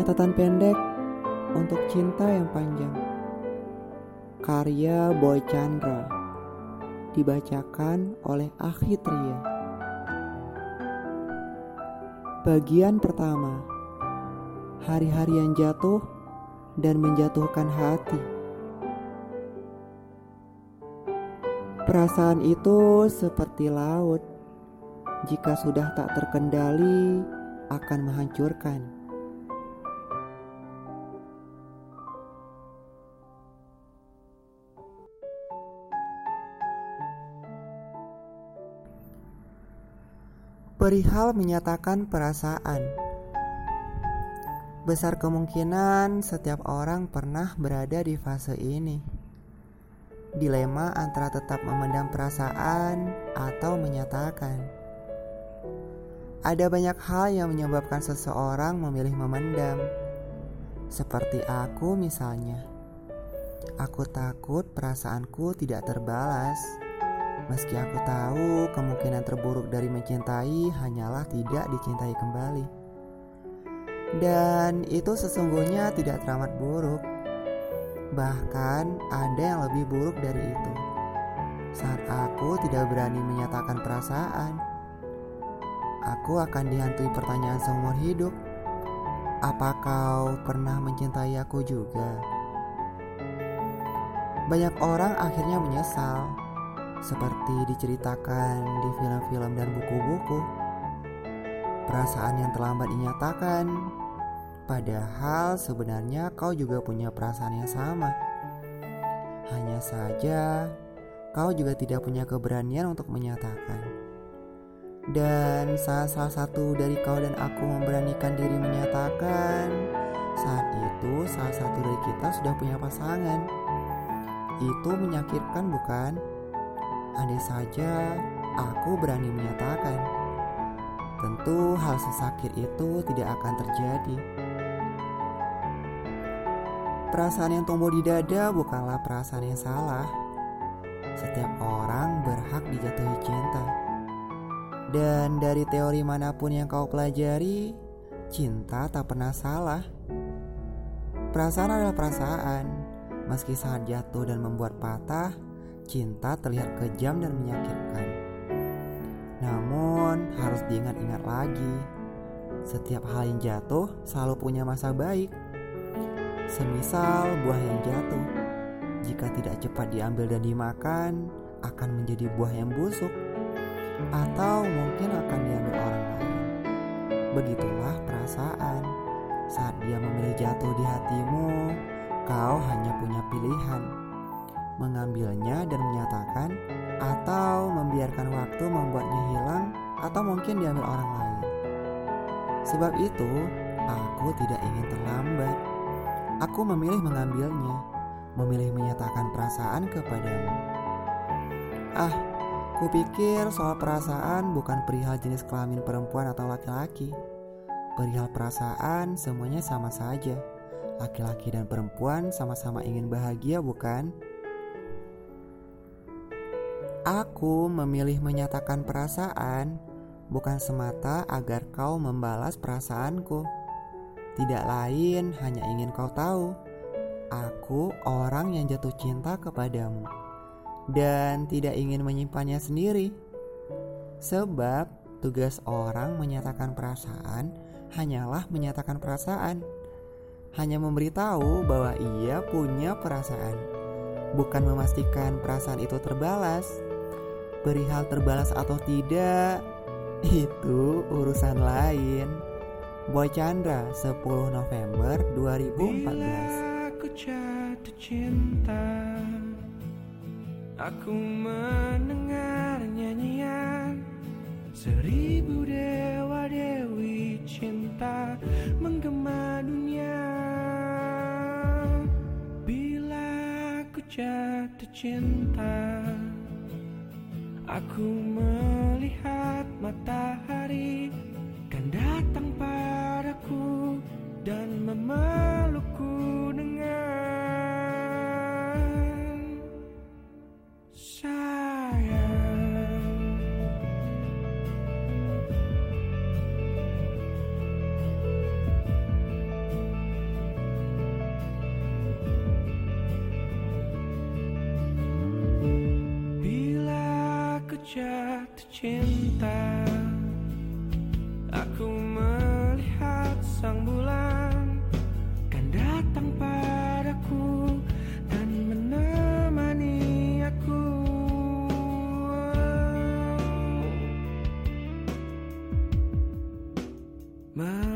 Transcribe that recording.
Catatan pendek untuk cinta yang panjang. Karya Boy Chandra dibacakan oleh Akhi Tria. Bagian pertama. Hari-hari yang jatuh dan menjatuhkan hati. Perasaan itu seperti laut. Jika sudah tak terkendali, akan menghancurkan. Perihal menyatakan perasaan. Besar kemungkinan setiap orang pernah berada di fase ini. Dilema antara tetap memendam perasaan atau menyatakan. Ada banyak hal yang menyebabkan seseorang memilih memendam. Seperti aku misalnya. Aku takut perasaanku tidak terbalas Meski aku tahu kemungkinan terburuk dari mencintai hanyalah tidak dicintai kembali. Dan itu sesungguhnya tidak teramat buruk. Bahkan ada yang lebih buruk dari itu. Saat aku tidak berani menyatakan perasaan, aku akan dihantui pertanyaan seumur hidup. Apa kau pernah mencintai aku juga? Banyak orang akhirnya menyesal seperti diceritakan di film-film dan buku-buku. Perasaan yang terlambat dinyatakan, padahal sebenarnya kau juga punya perasaan yang sama. Hanya saja, kau juga tidak punya keberanian untuk menyatakan. Dan saat salah satu dari kau dan aku memberanikan diri menyatakan, saat itu salah satu dari kita sudah punya pasangan. Itu menyakitkan, bukan? Andai saja aku berani menyatakan, tentu hal sesakit itu tidak akan terjadi. Perasaan yang tumbuh di dada bukanlah perasaan yang salah. Setiap orang berhak dijatuhi cinta. Dan dari teori mana pun yang kau pelajari, cinta tak pernah salah. Perasaan adalah perasaan, meski saat jatuh dan membuat patah, cinta terlihat kejam dan menyakitkan. Namun, harus diingat-ingat lagi, setiap hal yang jatuh selalu punya masa baik. Semisal buah yang jatuh, jika tidak cepat diambil dan dimakan, akan menjadi buah yang busuk, atau mungkin akan diambil orang lain. Begitulah perasaan saat dia memilih jatuh di hatimu. Kau hanya punya pilihan mengambilnya dan menyatakan, atau membiarkan waktu membuatnya hilang, atau mungkin diambil orang lain. Sebab itu, aku tidak ingin terlambat. Aku memilih mengambilnya, memilih menyatakan perasaan kepadamu. Ah, kupikir soal perasaan bukan perihal jenis kelamin perempuan atau laki-laki. Perihal perasaan semuanya sama saja. Laki-laki dan perempuan sama-sama ingin bahagia, bukan? Aku memilih menyatakan perasaan bukan semata agar kau membalas perasaanku. Tidak lain hanya ingin kau tahu, aku orang yang jatuh cinta kepadamu dan tidak ingin menyimpannya sendiri. Sebab tugas orang menyatakan perasaan hanyalah menyatakan perasaan, hanya memberitahu bahwa ia punya perasaan, bukan memastikan perasaan itu terbalas perihal terbalas atau tidak itu urusan lain. Boy Chandra 10 November 2014 Bila aku jatuh cinta Aku mendengar nyanyian. Seribu dewa dewi cinta Menggema dunia. Bila aku jatuh cinta Aku melihat jatuh cinta Aku melihat sang bulan Kan datang padaku Dan menemani aku oh.